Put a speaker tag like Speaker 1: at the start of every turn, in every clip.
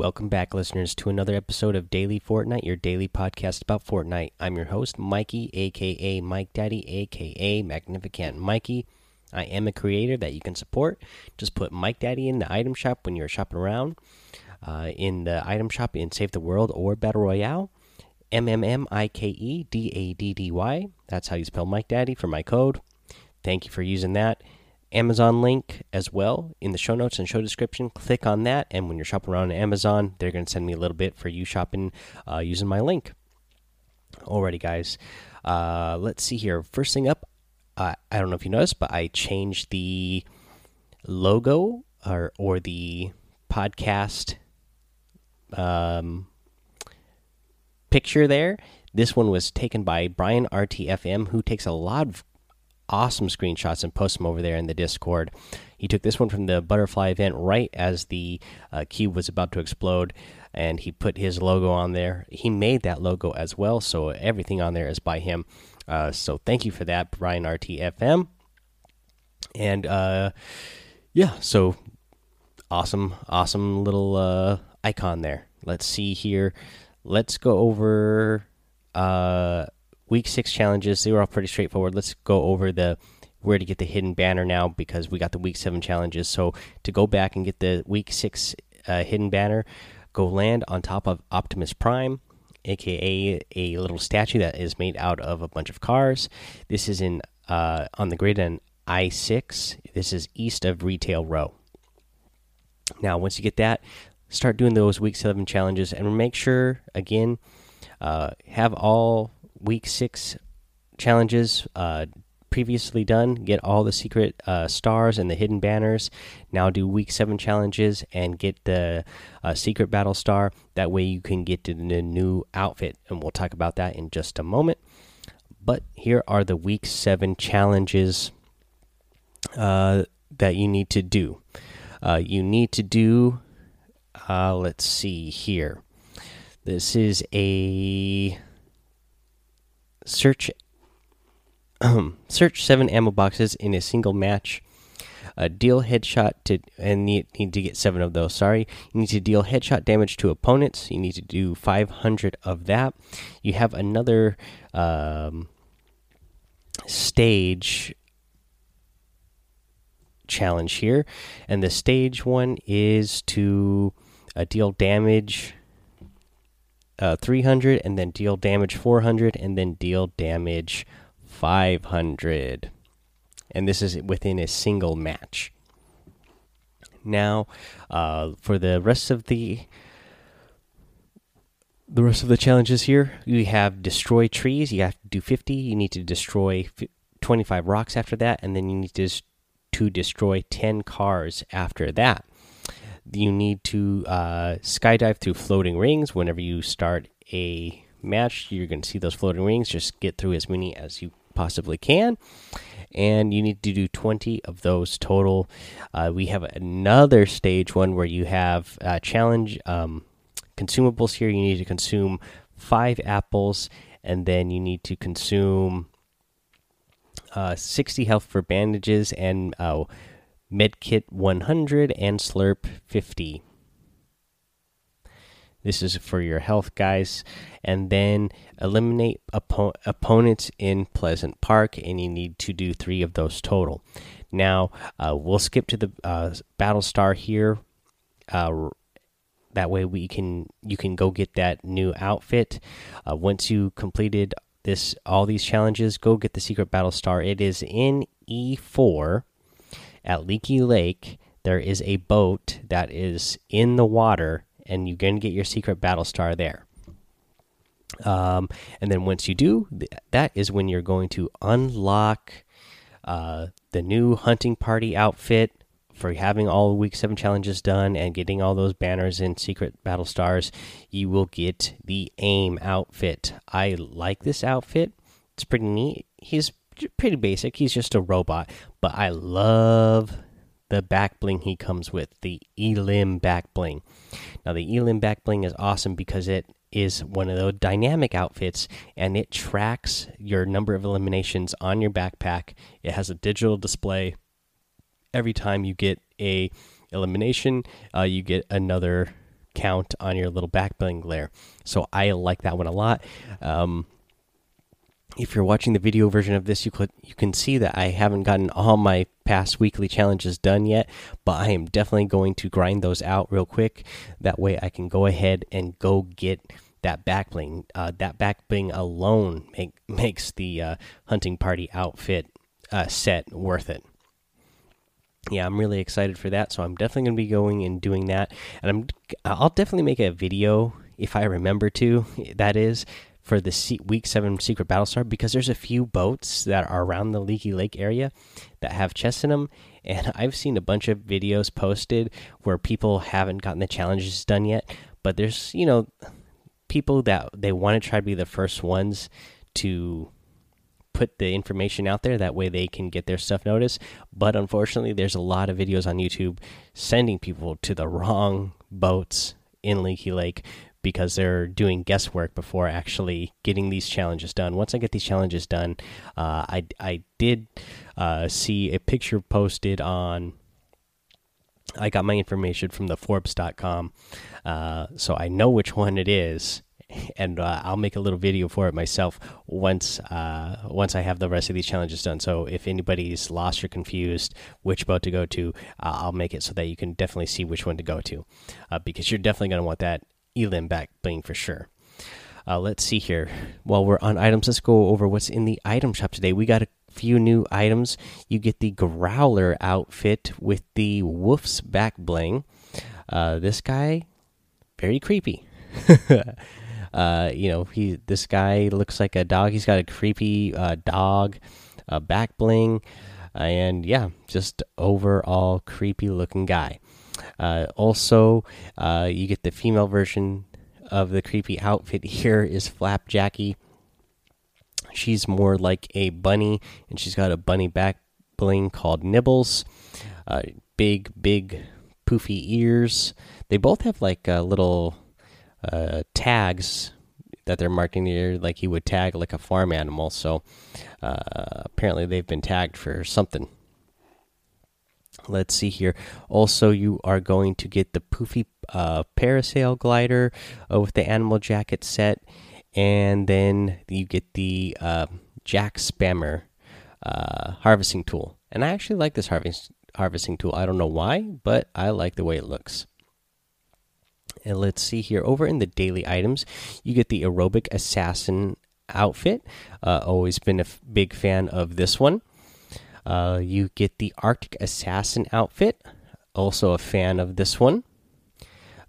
Speaker 1: Welcome back, listeners, to another episode of Daily Fortnite, your daily podcast about Fortnite. I'm your host, Mikey, aka Mike Daddy, aka Magnificent Mikey. I am a creator that you can support. Just put Mike Daddy in the item shop when you're shopping around, uh, in the item shop in Save the World or Battle Royale. M M M I K E D A D D Y. That's how you spell Mike Daddy for my code. Thank you for using that. Amazon link as well in the show notes and show description. Click on that, and when you're shopping around Amazon, they're going to send me a little bit for you shopping uh, using my link. Alrighty, guys. Uh, let's see here. First thing up, uh, I don't know if you noticed, but I changed the logo or or the podcast um, picture there. This one was taken by Brian RTFM, who takes a lot of awesome screenshots and post them over there in the Discord. He took this one from the butterfly event right as the uh, cube was about to explode, and he put his logo on there. He made that logo as well, so everything on there is by him. Uh, so thank you for that, Brian RTFM. And uh, yeah, so awesome, awesome little uh, icon there. Let's see here. Let's go over uh week six challenges. They were all pretty straightforward. Let's go over the where to get the hidden banner now because we got the week seven challenges. So to go back and get the week six uh, hidden banner, go land on top of Optimus Prime, aka a little statue that is made out of a bunch of cars. This is in uh, on the grid in I six. This is east of Retail Row. Now, once you get that, start doing those week seven challenges and make sure again uh, have all week six challenges uh, previously done. Get all the secret uh, stars and the hidden banners. Now do week seven challenges and get the uh, secret battle star. That way you can get to the new outfit, and we'll talk about that in just a moment. But here are the week seven challenges uh, that you need to do. Uh, you need to do. Uh, let's see here. This is a search um, search seven ammo boxes in a single match. Uh, deal headshot to and need, need to get seven of those. Sorry, you need to deal headshot damage to opponents. You need to do 500 of that. You have another um, stage challenge here, and the stage one is to uh, deal damage uh, 300 and then deal damage 400 and then deal damage 500 and this is within a single match. Now uh, for the rest of the the rest of the challenges here you have destroy trees. You have to do 50 you need to destroy 25 rocks after that and then you need to, to destroy 10 cars after that you need to uh, skydive through floating rings. Whenever you start a match you're going to see those floating rings. Just get through as many as you possibly can. And you need to do 20 of those total. Uh, we have another stage one where you have uh, challenge um, consumables here. You need to consume five apples and then you need to consume uh, 60 health for bandages and uh, Medkit 100 and Slurp 50. This is for your health, guys. And then eliminate oppo opponents in Pleasant Park, and you need to do three of those total. Now, uh, we'll skip to the uh, Battle Star here. Uh, that way, we can you can go get that new outfit. Uh, once you completed this all these challenges, go get the secret Battle Star. It is in E4 at Leaky Lake, there is a boat that is in the water, and you can get your secret battle star there. Um, and then once you do, that is when you're going to unlock uh, the new hunting party outfit for having all week seven challenges done and getting all those banners and secret battle stars. You will get the aim outfit. I like this outfit. It's pretty neat. He's pretty basic. He's just a robot, but I love the back bling he comes with, the Elim back bling. Now the Elim back bling is awesome because it is one of those dynamic outfits and it tracks your number of eliminations on your backpack. It has a digital display every time you get a elimination, uh, you get another count on your little back bling glare. So I like that one a lot. Um, if you're watching the video version of this, you could you can see that I haven't gotten all my past weekly challenges done yet, but I am definitely going to grind those out real quick. That way, I can go ahead and go get that back bling. Uh, that back bling alone make, makes the uh, hunting party outfit uh, set worth it. Yeah, I'm really excited for that. So I'm definitely going to be going and doing that, and I'm I'll definitely make a video if I remember to. That is for the week seven secret battle star because there's a few boats that are around the leaky lake area that have chests in them and i've seen a bunch of videos posted where people haven't gotten the challenges done yet but there's you know people that they want to try to be the first ones to put the information out there. That way they can get their stuff noticed. But unfortunately there's a lot of videos on youtube sending people to the wrong boats in leaky lake because they're doing guesswork before actually getting these challenges done. Once I get these challenges done, uh, I I did uh, see a picture posted on. I got my information from the Forbes.com, uh, so I know which one it is, and uh, I'll make a little video for it myself once uh, once I have the rest of these challenges done. So if anybody's lost or confused which boat to go to, uh, I'll make it so that you can definitely see which one to go to, because you're definitely going to want that Elim back bling for sure. Uh, let's see here. While we're on items, let's go over what's in the item shop today. We got a few new items. You get the Growler outfit with the Wolf's back bling. Uh, this guy, very creepy. uh, you know, he this guy looks like a dog. He's got a creepy uh, dog, back bling, and yeah, just overall creepy looking guy. Uh, also, uh, you get the female version of the creepy outfit. Here is Flapjackie. She's more like a bunny, and she's got a bunny back bling called Nibbles. Uh, big, big, poofy ears. They both have like uh, little uh, tags that they're marking here, like you would tag like a farm animal. So uh, apparently, they've been tagged for something. Let's see here. Also, you are going to get the poofy uh, parasail glider uh, with the animal jacket set, and then you get the uh, Jack Spammer uh, harvesting tool. And I actually like this harvest harvesting tool. I don't know why, but I like the way it looks. And let's see here. Over in the daily items, you get the aerobic assassin outfit. Uh, always been a big fan of this one. Uh, you get the Arctic Assassin outfit. Also a fan of this one.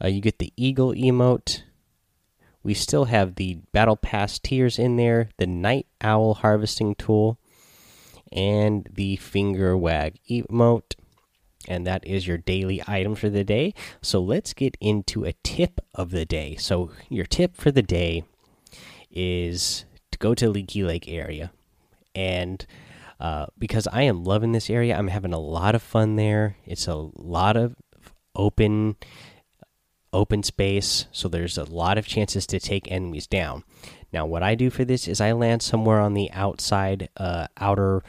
Speaker 1: Uh, you get the Eagle emote. We still have the Battle Pass tiers in there, the Night Owl harvesting tool, and the Finger Wag emote. And that is your daily item for the day. So let's get into a tip of the day. So, your tip for the day is to go to Leaky Lake area and uh, because I am loving this area. I'm having a lot of fun there. It's a lot of open open space, so there's a lot of chances to take enemies down. Now, what I do for this is I land somewhere on the outside, uh, outer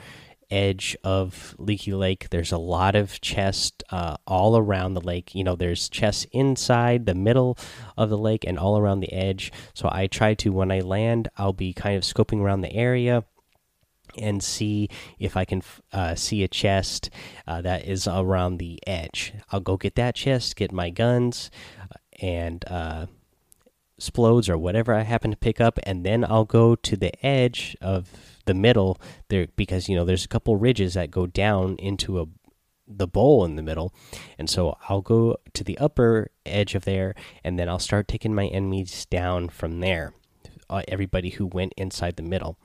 Speaker 1: edge of Leaky Lake. There's a lot of chests uh, all around the lake. You know, there's chests inside the middle of the lake and all around the edge. So I try to, when I land, I'll be kind of scoping around the area and see if I can uh, see a chest uh, that is around the edge. I'll go get that chest, get my guns uh, and uh, explodes or whatever I happen to pick up, and then I'll go to the edge of the middle there because you know there's a couple ridges that go down into a the bowl in the middle. And so I'll go to the upper edge of there and then I'll start taking my enemies down from there. Uh, everybody who went inside the middle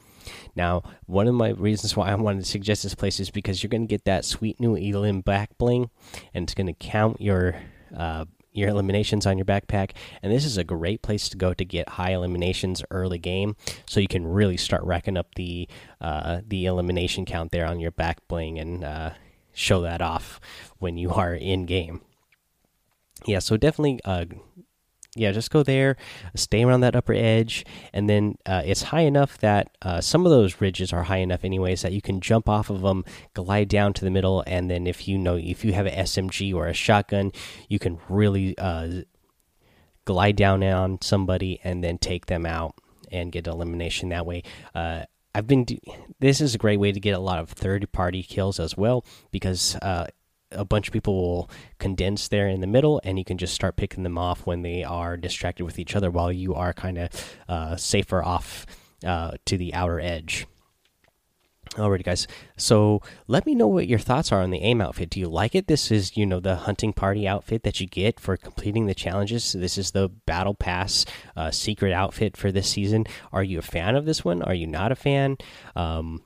Speaker 1: now, one of my reasons why I wanted to suggest this place is because you're going to get that sweet new Elim back bling, and it's going to count your uh, your eliminations on your backpack. And this is a great place to go to get high eliminations early game, so you can really start racking up the uh, the elimination count there on your back bling and uh, show that off when you are in game. Yeah, so definitely uh, yeah, just go there, stay around that upper edge, and then uh, it's high enough that uh, some of those ridges are high enough, anyways, that you can jump off of them, glide down to the middle, and then if you know if you have an SMG or a shotgun, you can really uh, glide down on somebody and then take them out and get elimination that way. Uh, I've been. This is a great way to get a lot of third party kills as well because uh, a bunch of people will condense there in the middle, and you can just start picking them off when they are distracted with each other, while you are kind of uh, safer off uh, to the outer edge. Alrighty, guys. So let me know what your thoughts are on the aim outfit. Do you like it? This is, you know, the hunting party outfit that you get for completing the challenges. So this is the battle pass uh, secret outfit for this season. Are you a fan of this one? Are you not a fan? Um,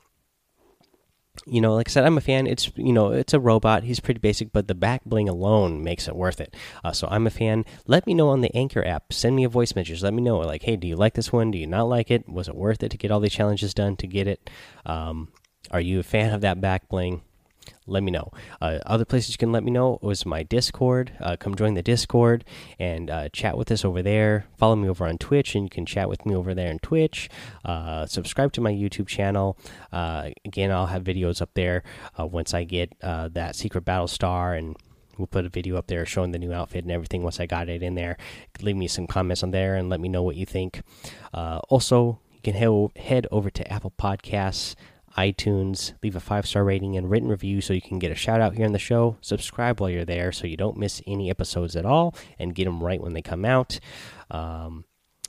Speaker 1: you know, like I said, I'm a fan. It's you know, it's a robot. He's pretty basic, but the back bling alone makes it worth it. Uh, so I'm a fan. Let me know on the Anchor app. Send me a voice message. Let me know, like, hey, do you like this one? Do you not like it? Was it worth it to get all the challenges done to get it? Um, are you a fan of that back bling? Let me know. Uh, other places you can let me know was my Discord. Uh, come join the Discord and uh, chat with us over there. Follow me over on Twitch, and you can chat with me over there on Twitch. Uh, subscribe to my YouTube channel. Uh, again, I'll have videos up there uh, once I get that secret battle star and we'll put a video up there showing the new outfit and everything once I got it in there. Leave me some comments on there and let me know what you think. Also, you can he head over to Apple Podcasts, iTunes, leave a five star rating and written review so you can get a shout out here on the show. Subscribe while you're there so you don't miss any episodes at all and get them right when they come out. Um,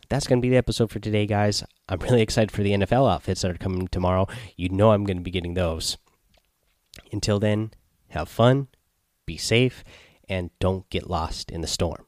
Speaker 1: that's going to be the episode for today, guys. I'm really excited for the NFL outfits that are coming tomorrow. You know, I'm going to be getting those. Until then, have fun, be safe, and don't get lost in the storm.